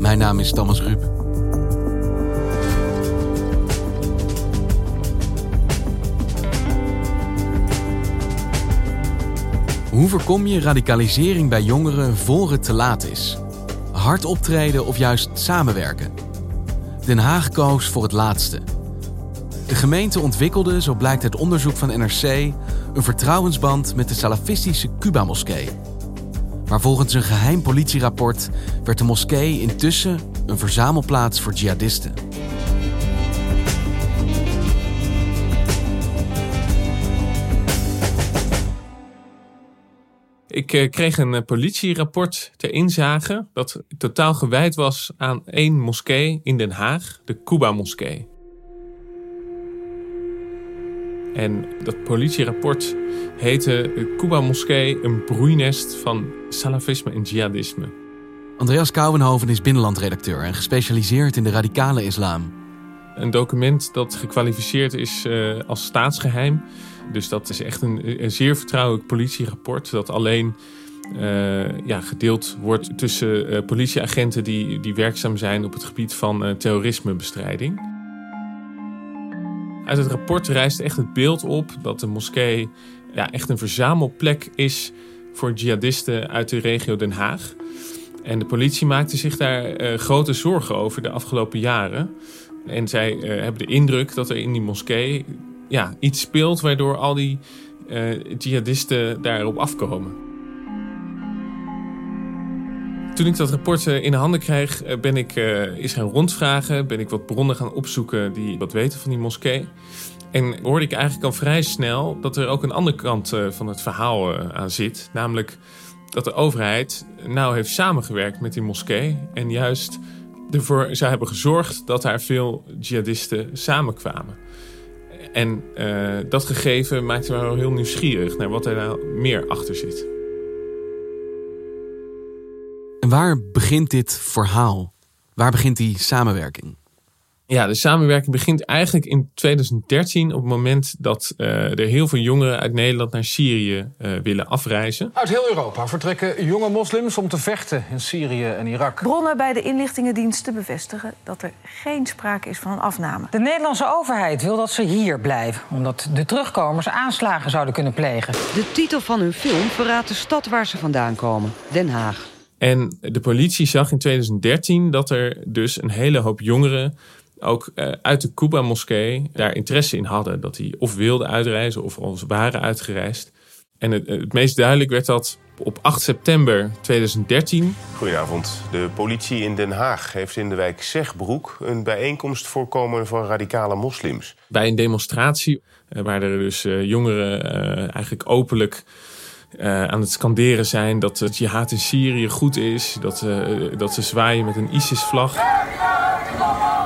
Mijn naam is Thomas Ruip. Hoe voorkom je radicalisering bij jongeren voor het te laat is? Hard optreden of juist samenwerken? Den Haag koos voor het laatste. De gemeente ontwikkelde, zo blijkt uit onderzoek van NRC, een vertrouwensband met de salafistische Cuba-moskee. Maar volgens een geheim politierapport werd de moskee intussen een verzamelplaats voor jihadisten. Ik eh, kreeg een eh, politierapport ter inzage dat totaal gewijd was aan één moskee in Den Haag, de Cuba-moskee. En dat politierapport heette de Cuba-moskee een broeinest van salafisme en jihadisme. Andreas Kouwenhoven is binnenlandredacteur en gespecialiseerd in de radicale islam. Een document dat gekwalificeerd is uh, als staatsgeheim. Dus dat is echt een, een zeer vertrouwelijk politierapport. Dat alleen uh, ja, gedeeld wordt tussen uh, politieagenten die, die werkzaam zijn op het gebied van terrorismebestrijding. Uit het rapport rijst echt het beeld op dat de moskee ja, echt een verzamelplek is voor jihadisten uit de regio Den Haag. En de politie maakte zich daar uh, grote zorgen over de afgelopen jaren. En zij uh, hebben de indruk dat er in die moskee ja, iets speelt waardoor al die uh, jihadisten daarop afkomen. Toen ik dat rapport in de handen kreeg, ben ik eens gaan rondvragen. Ben ik wat bronnen gaan opzoeken die wat weten van die moskee. En hoorde ik eigenlijk al vrij snel dat er ook een andere kant van het verhaal aan zit. Namelijk dat de overheid nou heeft samengewerkt met die moskee. En juist ervoor zou hebben gezorgd dat daar veel jihadisten samenkwamen. En dat gegeven maakte me wel heel nieuwsgierig naar wat er nou meer achter zit. En waar begint dit verhaal? Waar begint die samenwerking? Ja, de samenwerking begint eigenlijk in 2013 op het moment dat uh, er heel veel jongeren uit Nederland naar Syrië uh, willen afreizen. Uit heel Europa vertrekken jonge moslims om te vechten in Syrië en Irak. Bronnen bij de inlichtingendiensten bevestigen dat er geen sprake is van een afname. De Nederlandse overheid wil dat ze hier blijven, omdat de terugkomers aanslagen zouden kunnen plegen. De titel van hun film verraadt de stad waar ze vandaan komen, Den Haag. En de politie zag in 2013 dat er dus een hele hoop jongeren ook uh, uit de Cuba-moskee daar interesse in hadden. Dat die of wilden uitreizen of al waren uitgereisd. En het, het, meest duidelijk werd dat op 8 september 2013. Goedenavond. De politie in Den Haag heeft in de wijk Zegbroek een bijeenkomst voorkomen van radicale moslims. Bij een demonstratie uh, waar er dus uh, jongeren eigenlijk openlijk uh, aan het scanderen zijn dat het jihad in Syrië goed is. Dat, uh, dat ze zwaaien met een ISIS-vlag.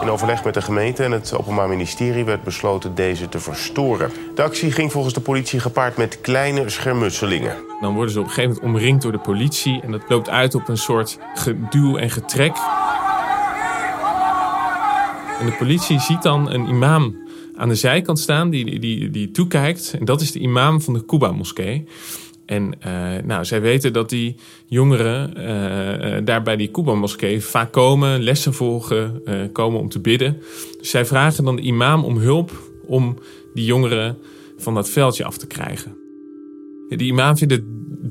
In overleg met de gemeente en het Openbaar Ministerie werd besloten deze te verstoren. De actie ging volgens de politie gepaard met kleine schermutselingen. Dan worden ze op een gegeven moment omringd door de politie en dat loopt uit op een soort geduw en getrek. En de politie ziet dan een imam aan de zijkant staan die, die, die toekijkt. En dat is de imam van de Kuba-moskee. En uh, nou, zij weten dat die jongeren uh, daar bij die Kuba-moskee vaak komen, lessen volgen, komen om te bidden. Dus zij vragen dan de imam om hulp om die jongeren van dat veldje af te krijgen. Die imam vindt het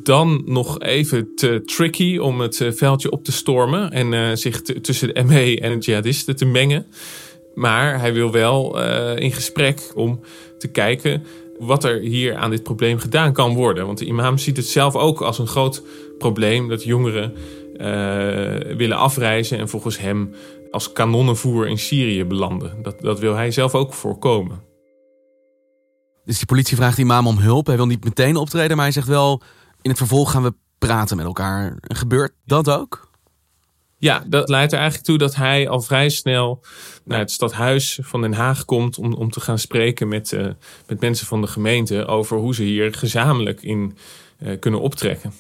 dan nog even te tricky om het veldje op te stormen en zich tussen de ME en de jihadisten te mengen. Maar hij wil wel in gesprek om te kijken wat er hier aan dit probleem gedaan kan worden. Want de imam ziet het zelf ook als een groot probleem dat jongeren uh, willen afreizen en volgens hem als kanonnenvoer in Syrië belanden. Dat, dat wil hij zelf ook voorkomen. Dus die politie vraagt die imam om hulp. Hij wil niet meteen optreden, maar hij zegt wel... in het vervolg gaan we praten met elkaar. Gebeurt dat ook? Ja, dat leidt er eigenlijk toe dat hij al vrij snel naar het stadhuis van Den Haag komt om, om te gaan spreken met, uh, met mensen van de gemeente over hoe ze hier gezamenlijk in uh, kunnen optrekken.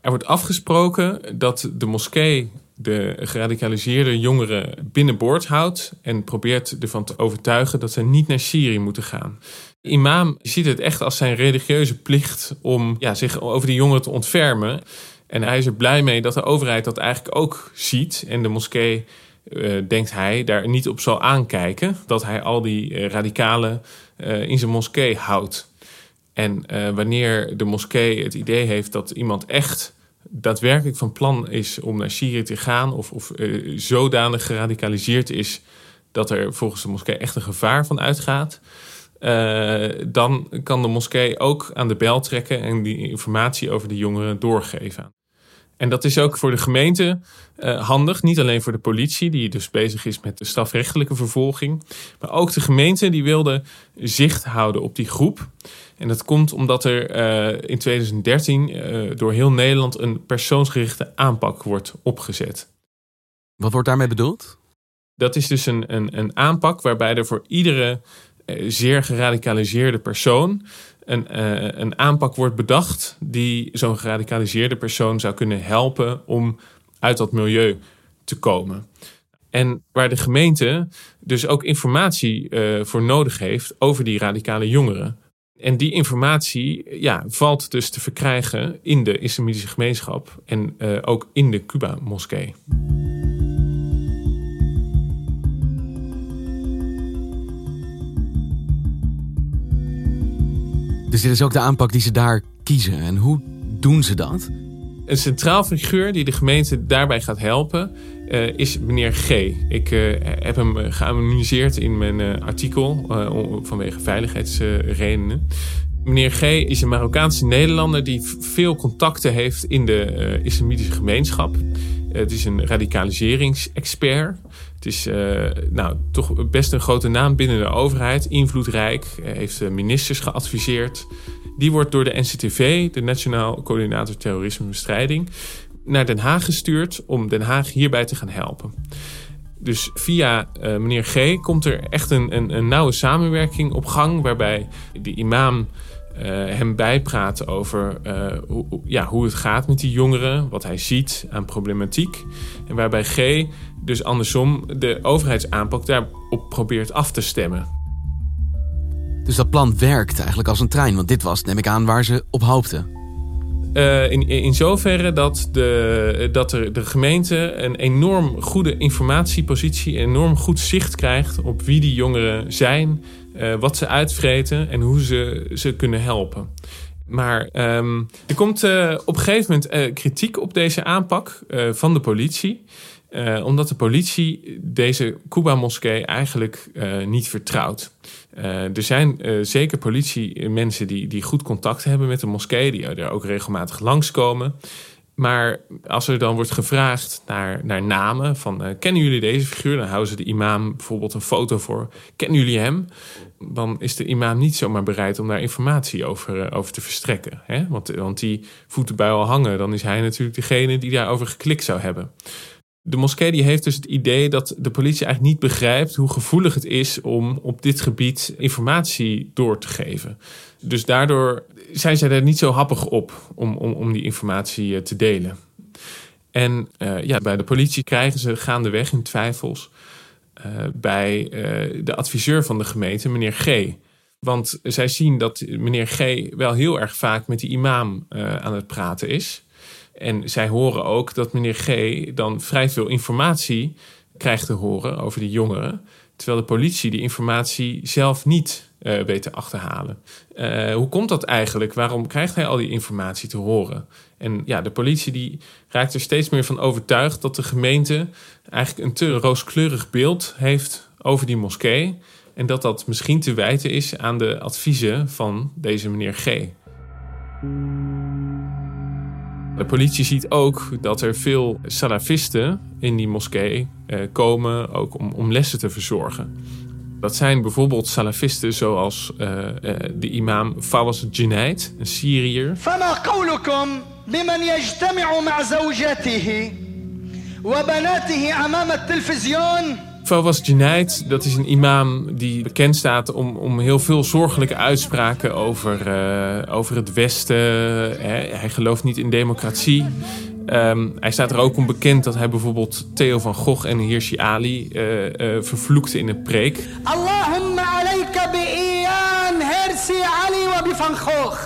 Er wordt afgesproken dat de moskee de geradicaliseerde jongeren binnenboord houdt en probeert ervan te overtuigen dat ze niet naar Syrië moeten gaan. De imam ziet het echt als zijn religieuze plicht om ja, zich over die jongeren te ontfermen. En hij is er blij mee dat de overheid dat eigenlijk ook ziet. En de moskee, uh, denkt hij, daar niet op zal aankijken. Dat hij al die uh, radicalen uh, in zijn moskee houdt. En wanneer de moskee het idee heeft dat iemand echt daadwerkelijk van plan is om naar Syrië te gaan, of, of zodanig geradicaliseerd is dat er volgens de moskee echt een gevaar van uitgaat. dan kan de moskee ook aan de bel trekken en die informatie over de jongeren doorgeven. En dat is ook voor de gemeente uh, handig. Niet alleen voor de politie, die dus bezig is met de strafrechtelijke vervolging. Maar ook de gemeente die wilde zicht houden op die groep. En dat komt omdat er uh, in 2013 uh, door heel Nederland een persoonsgerichte aanpak wordt opgezet. Wat wordt daarmee bedoeld? Dat is dus een, een, een aanpak waarbij er voor iedere zeer geradicaliseerde persoon een, uh, een aanpak wordt bedacht die zo'n geradicaliseerde persoon zou kunnen helpen om uit dat milieu te komen. En waar de gemeente dus ook informatie uh, voor nodig heeft over die radicale jongeren. En die informatie ja, valt dus te verkrijgen in de islamitische gemeenschap en uh, ook in de Cuba-moskee. Dus dit is ook de aanpak die ze daar kiezen. En hoe doen ze dat? Een centraal figuur die de gemeente daarbij gaat helpen uh, is meneer G. Ik uh, heb hem geanonimiseerd in mijn artikel vanwege veiligheidsredenen. Meneer G is een Marokkaanse Nederlander die veel contacten heeft in de islamitische gemeenschap. Het is een radicaliseringsexpert. Het is uh, nou, toch best een grote naam binnen de overheid, invloedrijk, heeft ministers geadviseerd. Die wordt door de NCTV, de Nationaal Coördinator Terrorismebestrijding, naar Den Haag gestuurd om Den Haag hierbij te gaan helpen. Dus via uh, meneer G komt er echt een, een, een nauwe samenwerking op gang, waarbij de imam hem bijpraat over uh, hoe, ja, hoe het gaat met die jongeren, wat hij ziet aan problematiek. En waarbij G dus andersom de overheidsaanpak daarop probeert af te stemmen. Dus dat plan werkt eigenlijk als een trein, want dit was, neem ik aan, waar ze op hoopten. Uh, in, in zoverre dat, de, dat er de gemeente een enorm goede informatiepositie, enorm goed zicht krijgt op wie die jongeren zijn, uh, wat ze uitvreten en hoe ze ze kunnen helpen. Maar um, er komt uh, op een gegeven moment kritiek op deze aanpak van de politie. Omdat de politie deze Cuba-moskee eigenlijk niet vertrouwt. Er zijn zeker politiemensen die, die goed contact hebben met de moskee, die er ook regelmatig langskomen. Maar als er dan wordt gevraagd naar, naar namen van kennen jullie deze figuur? Dan houden ze de imam bijvoorbeeld een foto voor. Kennen jullie hem? Dan is de imam niet zomaar bereid om daar informatie over, over te verstrekken. Hè? Want, want die voeten bij al hangen, dan is hij natuurlijk degene die daarover geklikt zou hebben de moskee die heeft dus het idee dat de politie eigenlijk niet begrijpt hoe gevoelig het is om op dit gebied informatie door te geven. Dus daardoor zijn zij er niet zo happig op om, om, om die informatie eh, te delen. En uh, ja, bij de politie krijgen ze gaandeweg in twijfels uh, bij de adviseur van de gemeente, meneer G. Want zij zien dat meneer G wel heel erg vaak met die imam aan het praten is. En zij horen ook dat meneer G dan vrij veel informatie krijgt te horen over die jongeren. Terwijl de politie die informatie zelf niet uh, weet te achterhalen. Uh, hoe komt dat eigenlijk? Waarom krijgt hij al die informatie te horen? En ja, de politie die raakt er steeds meer van overtuigd dat de gemeente eigenlijk een te rooskleurig beeld heeft over die moskee. En dat dat misschien te wijten is aan de adviezen van deze meneer G. De politie ziet ook dat er veel salafisten in die moskee eh, komen ook om, om lessen te verzorgen. Dat zijn bijvoorbeeld salafisten zoals uh, uh, de imam Fawaz Junaid, een Syriër. فما قولكم بمن يجتمع مع زوجاته وبناته أمام التلفزيون Fawaz Junaid, dat is een imam die bekend staat om, om heel veel zorgelijke uitspraken over, uh, over het Westen. Hè. Hij gelooft niet in democratie. Um, hij staat er ook om bekend dat hij bijvoorbeeld Theo van Gogh en Hirsi Ali uh, uh, vervloekte in een preek. Allahumma alayka bi'iyan Hirsi Ali wa bi van Gogh.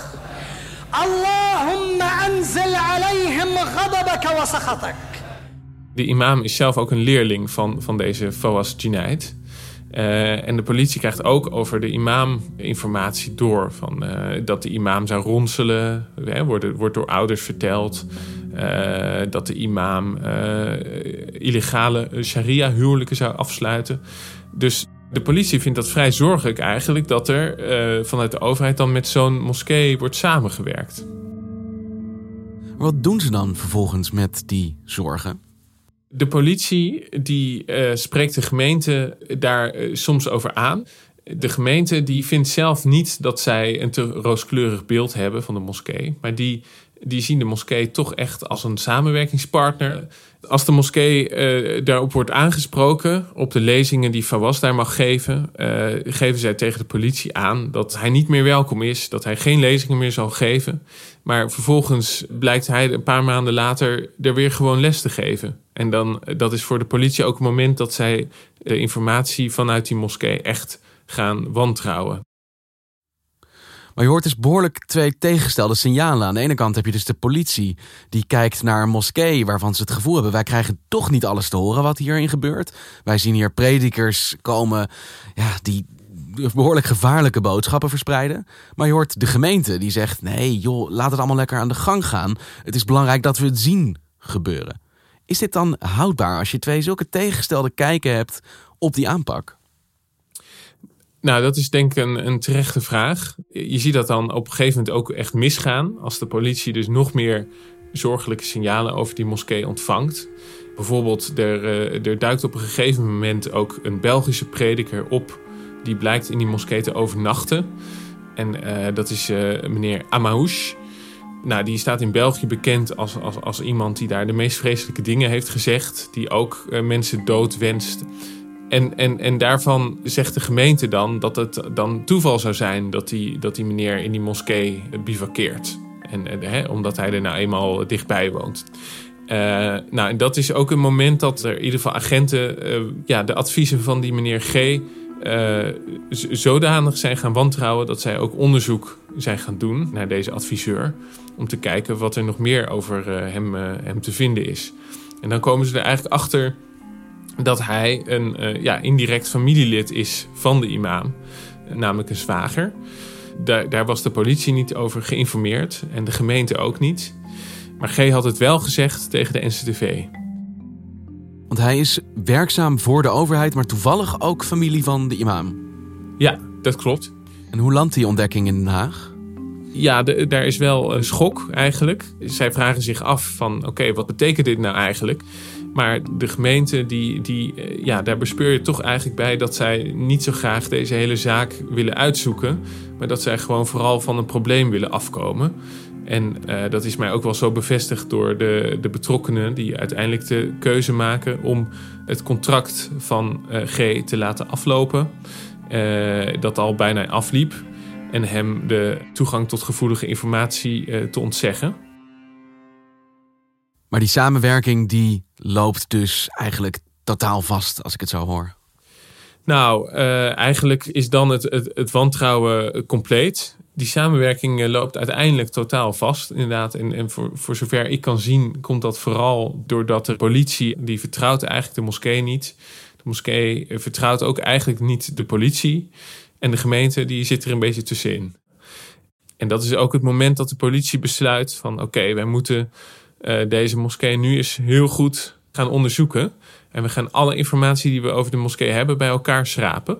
Allahumma anzil alayhim ghadabaka wa sakhatak. De imam is zelf ook een leerling van, van deze Fawaz Junaid. Uh, en de politie krijgt ook over de imam informatie door. Van, uh, dat de imam zou ronselen. Hè, wordt, wordt door ouders verteld. Uh, dat de imam illegale sharia-huwelijken zou afsluiten. Dus de politie vindt dat vrij zorgelijk eigenlijk... dat er vanuit de overheid dan met zo'n moskee wordt samengewerkt. Wat doen ze dan vervolgens met die zorgen? De politie die uh, spreekt de gemeente daar uh, soms over aan. De gemeente die vindt zelf niet dat zij een te rooskleurig beeld hebben van de moskee. Maar die, die zien de moskee toch echt als een samenwerkingspartner. Als de moskee uh, daarop wordt aangesproken, op de lezingen die Fawaz daar mag geven, geven zij tegen de politie aan dat hij niet meer welkom is, dat hij geen lezingen meer zal geven. Maar vervolgens blijkt hij een paar maanden later er weer gewoon les te geven. En dan, dat is voor de politie ook een moment dat zij de informatie vanuit die moskee echt gaan wantrouwen. Maar je hoort dus behoorlijk twee tegengestelde signalen. Aan de ene kant heb je dus de politie die kijkt naar een moskee waarvan ze het gevoel hebben: wij krijgen toch niet alles te horen wat hierin gebeurt. Wij zien hier predikers komen ja, die behoorlijk gevaarlijke boodschappen verspreiden. Maar je hoort de gemeente die zegt: nee, joh, laat het allemaal lekker aan de gang gaan. Het is belangrijk dat we het zien gebeuren. Is dit dan houdbaar als je twee zulke tegengestelde kijken hebt op die aanpak? Nou, dat is denk ik een, een terechte vraag. Je ziet dat dan op een gegeven moment ook echt misgaan. Als de politie dus nog meer zorgelijke signalen over die moskee ontvangt. Bijvoorbeeld, er, er duikt op een gegeven moment ook een Belgische prediker op. Die blijkt in die moskee te overnachten. En uh, dat is uh, meneer Amahouche. Nou, die staat in België bekend als, als, als iemand die daar de meest vreselijke dingen heeft gezegd. Die ook mensen dood wenst. En, en, en daarvan zegt de gemeente dan dat het dan toeval zou zijn dat die, dat die meneer in die moskee bivakkeert. En, en, hè, omdat hij er nou eenmaal dichtbij woont. Uh, nou, en dat is ook een moment dat er in ieder geval agenten uh, ja, de adviezen van die meneer G. Uh, zodanig zijn gaan wantrouwen dat zij ook onderzoek zijn gaan doen naar deze adviseur. Om te kijken wat er nog meer over hem, hem te vinden is. En dan komen ze er eigenlijk achter dat hij een uh, ja, indirect familielid is van de imam, namelijk een zwager. Daar, daar, was de politie niet over geïnformeerd en de gemeente ook niet. Maar G had het wel gezegd tegen de NCTV. Want hij is werkzaam voor de overheid, maar toevallig ook familie van de imam. Ja, dat klopt. En hoe landt die ontdekking in Den Haag? Ja, de, daar is wel een schok eigenlijk. Zij vragen zich af van oké, okay, wat betekent dit nou eigenlijk? Maar de gemeente, die, die, ja, daar bespeur je toch eigenlijk bij dat zij niet zo graag deze hele zaak willen uitzoeken. Maar dat zij gewoon vooral van een probleem willen afkomen. En uh, dat is mij ook wel zo bevestigd door de, de betrokkenen die uiteindelijk de keuze maken om het contract van uh, G te laten aflopen. Dat al bijna afliep. En hem de toegang tot gevoelige informatie te ontzeggen. Maar die samenwerking die loopt dus eigenlijk totaal vast, als ik het zo hoor. Nou, uh, eigenlijk is dan het, het, het, wantrouwen compleet. Die samenwerking loopt uiteindelijk totaal vast, inderdaad. En, en voor, voor zover ik kan zien, komt dat vooral doordat de politie, die vertrouwt eigenlijk de moskee niet. De moskee vertrouwt ook eigenlijk niet de politie. En de gemeente, die zit er een beetje tussenin. En dat is ook het moment dat de politie besluit van... oké, wij moeten uh, deze moskee nu eens heel goed gaan onderzoeken. En we gaan alle informatie die we over de moskee hebben bij elkaar schrapen.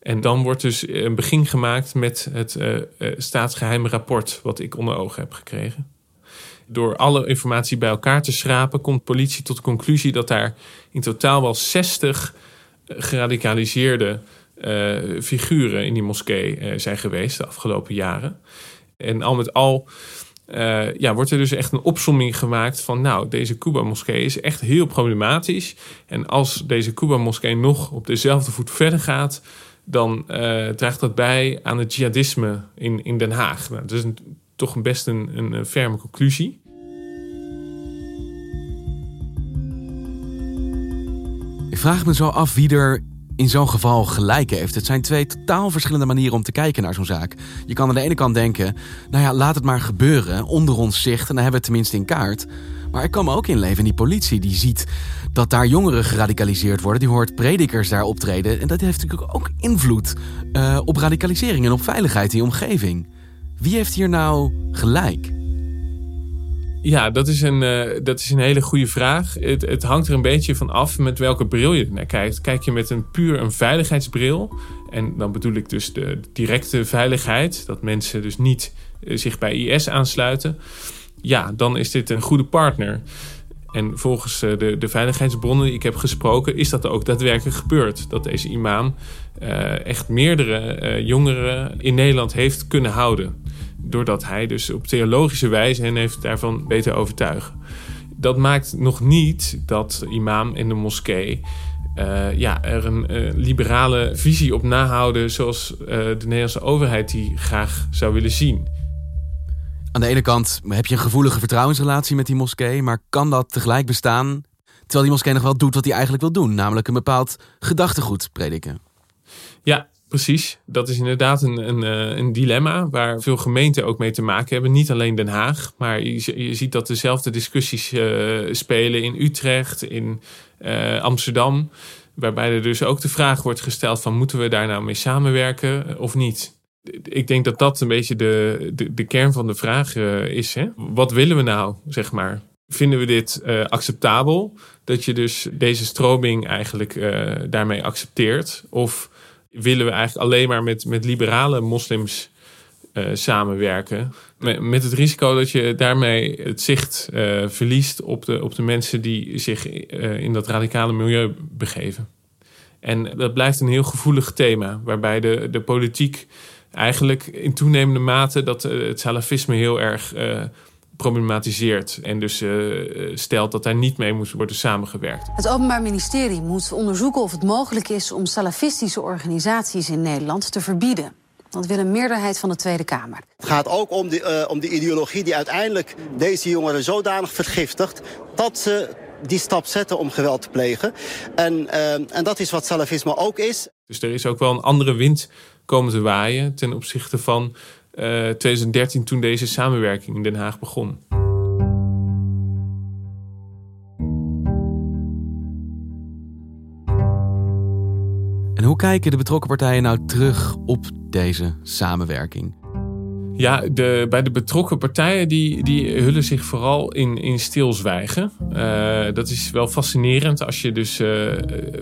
En dan wordt dus een begin gemaakt met het uh, uh, staatsgeheime rapport, wat ik onder ogen heb gekregen. Door alle informatie bij elkaar te schrapen, komt politie tot de conclusie dat daar in totaal wel 60 geradicaliseerde figuren in die moskee zijn geweest de afgelopen jaren. En al met al uh, ja, wordt er dus echt een opsomming gemaakt van, nou, deze Kuba-moskee is echt heel problematisch. En als deze Kuba-moskee nog op dezelfde voet verder gaat, dan uh, draagt dat bij aan het jihadisme in, in Den Haag. Nou, dat is een, toch een best een, een ferme conclusie. Ik vraag me zo af wie er in zo'n geval gelijk heeft. Het zijn twee totaal verschillende manieren om te kijken naar zo'n zaak. Je kan aan de ene kant denken, nou ja, laat het maar gebeuren, onder ons zicht, en dan hebben we het tenminste in kaart. Maar ik kan ook in die politie die ziet dat daar jongeren geradicaliseerd worden. Die hoort predikers daar optreden. En dat heeft natuurlijk ook invloed uh, op radicalisering en op veiligheid in je omgeving. Wie heeft hier nou gelijk? Ja, dat is een, uh, dat is een hele goede vraag. Het, het, hangt er een beetje van af met welke bril je naar kijkt. Kijk je met een puur een veiligheidsbril, en dan bedoel ik dus de directe veiligheid, dat mensen dus niet uh, zich bij IS aansluiten, ja, dan is dit een goede partner. En volgens uh, de, de veiligheidsbronnen die ik heb gesproken, is dat ook daadwerkelijk gebeurd. Dat deze imam echt meerdere jongeren in Nederland heeft kunnen houden doordat hij dus op theologische wijze hen heeft daarvan weten overtuigen. Dat maakt nog niet dat de imam in de moskee uh, ja, er een uh, liberale visie op nahouden zoals uh, de Nederlandse overheid die graag zou willen zien. Aan de ene kant heb je een gevoelige vertrouwensrelatie met die moskee, maar kan dat tegelijk bestaan terwijl die moskee nog wel doet wat hij eigenlijk wil doen, namelijk een bepaald gedachtegoed prediken? Ja, Precies, dat is inderdaad een, een, eh, een, dilemma waar veel gemeenten ook mee te maken hebben. Niet alleen Den Haag, maar je, je ziet dat dezelfde discussies uh, spelen in Utrecht, in uh, Amsterdam. Waarbij er dus ook de vraag wordt gesteld van moeten we daar nou mee samenwerken of niet? Ik denk dat dat een beetje de, de, de kern van de vraag is. Hè? Wat willen we nou, zeg maar? Vinden we dit acceptabel? Dat je dus deze stroming eigenlijk daarmee accepteert? Of willen we eigenlijk alleen maar met, met liberale moslims uh, samenwerken. Met, met, het risico dat je daarmee het zicht uh, verliest op de, op de mensen die zich uh, in dat radicale milieu begeven. En dat blijft een heel gevoelig thema, waarbij de, de politiek eigenlijk in toenemende mate dat het salafisme heel erg problematiseert. En dus uh, stelt dat daar niet mee moet worden samengewerkt. Het Openbaar Ministerie moet onderzoeken of het mogelijk is om salafistische organisaties in Nederland te verbieden. Dat wil een meerderheid van de Tweede Kamer. Het gaat ook om de, uh, om de ideologie die uiteindelijk deze jongeren zodanig vergiftigt dat ze die stap zetten om geweld te plegen. En, uh, en dat is wat salafisme ook is. Dus er is ook wel een andere wind komen te waaien ten opzichte van 2013 eh, toen deze samenwerking in Den Haag begon. En hoe kijken de betrokken partijen nou terug op deze samenwerking? Ja, de, bij de betrokken partijen die, die hullen zich vooral in, in stilzwijgen. Uh, dat is wel fascinerend als je dus uh,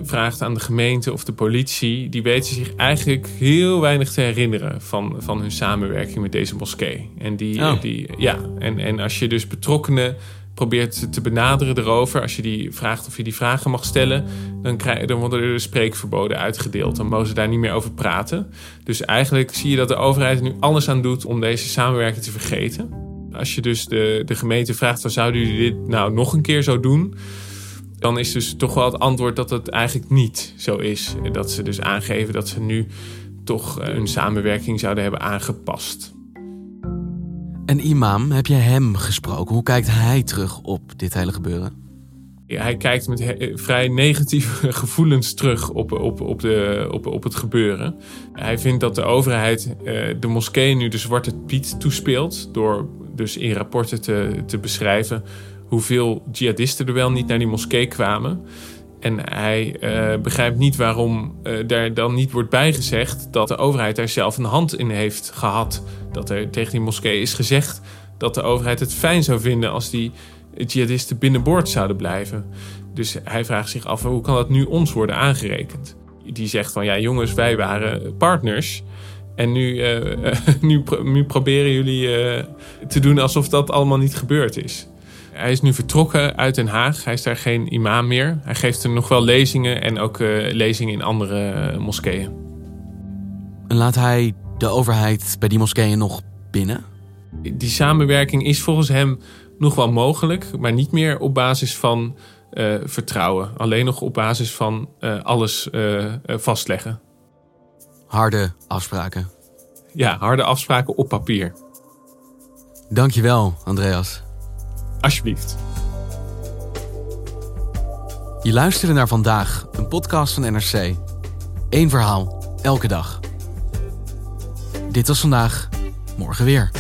vraagt aan de gemeente of de politie. Die weten zich eigenlijk heel weinig te herinneren van, van hun samenwerking met deze moskee. En, die, oh. die, ja, en, en als je dus betrokkenen probeert te benaderen erover. Als je die vraagt of je die vragen mag stellen, dan, krijg, dan worden er spreekverboden uitgedeeld. Dan mogen ze daar niet meer over praten. Dus eigenlijk zie je dat de overheid er nu alles aan doet om deze samenwerking te vergeten. Als je dus de, de gemeente vraagt, van zouden jullie dit nou nog een keer zo doen? Dan is dus toch wel het antwoord dat het eigenlijk niet zo is. Dat ze dus aangeven dat ze nu toch eh, hun samenwerking zouden hebben aangepast. En imam, heb je hem gesproken? Hoe kijkt hij terug op dit hele gebeuren? Ja, hij kijkt met vrij negatieve gevoelens terug op, op, op, de, op, op het gebeuren. Hij vindt dat de overheid uh, de moskee nu de zwarte piet toespeelt... door dus in rapporten te, te beschrijven hoeveel jihadisten er wel niet naar die moskee kwamen... En hij uh, begrijpt niet waarom uh, daar dan niet wordt bijgezegd dat de overheid daar zelf een hand in heeft gehad. Dat er tegen die moskee is gezegd dat de overheid het fijn zou vinden als die jihadisten binnenboord zouden blijven. Dus hij vraagt zich af, hoe kan dat nu ons worden aangerekend? Die zegt van, ja jongens, wij waren partners. En nu, uh, nu, nu, proberen jullie te doen alsof dat allemaal niet gebeurd is. Hij is nu vertrokken uit Den Haag. Hij is daar geen imam meer. Hij geeft er nog wel lezingen en ook uh, lezingen in andere moskeeën. En laat hij de overheid bij die moskeeën nog binnen? Die samenwerking is volgens hem nog wel mogelijk, maar niet meer op basis van uh, vertrouwen. Alleen nog op basis van alles vastleggen. Harde afspraken. Ja, harde afspraken op papier. Dankjewel, Andreas. Alsjeblieft. Je luisterde naar vandaag, een podcast van NRC. Eén verhaal, elke dag. Dit was vandaag, morgen weer.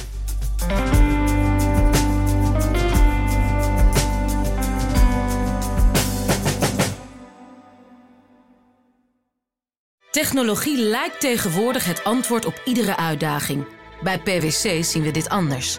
Technologie lijkt tegenwoordig het antwoord op iedere uitdaging. Bij PwC zien we dit anders.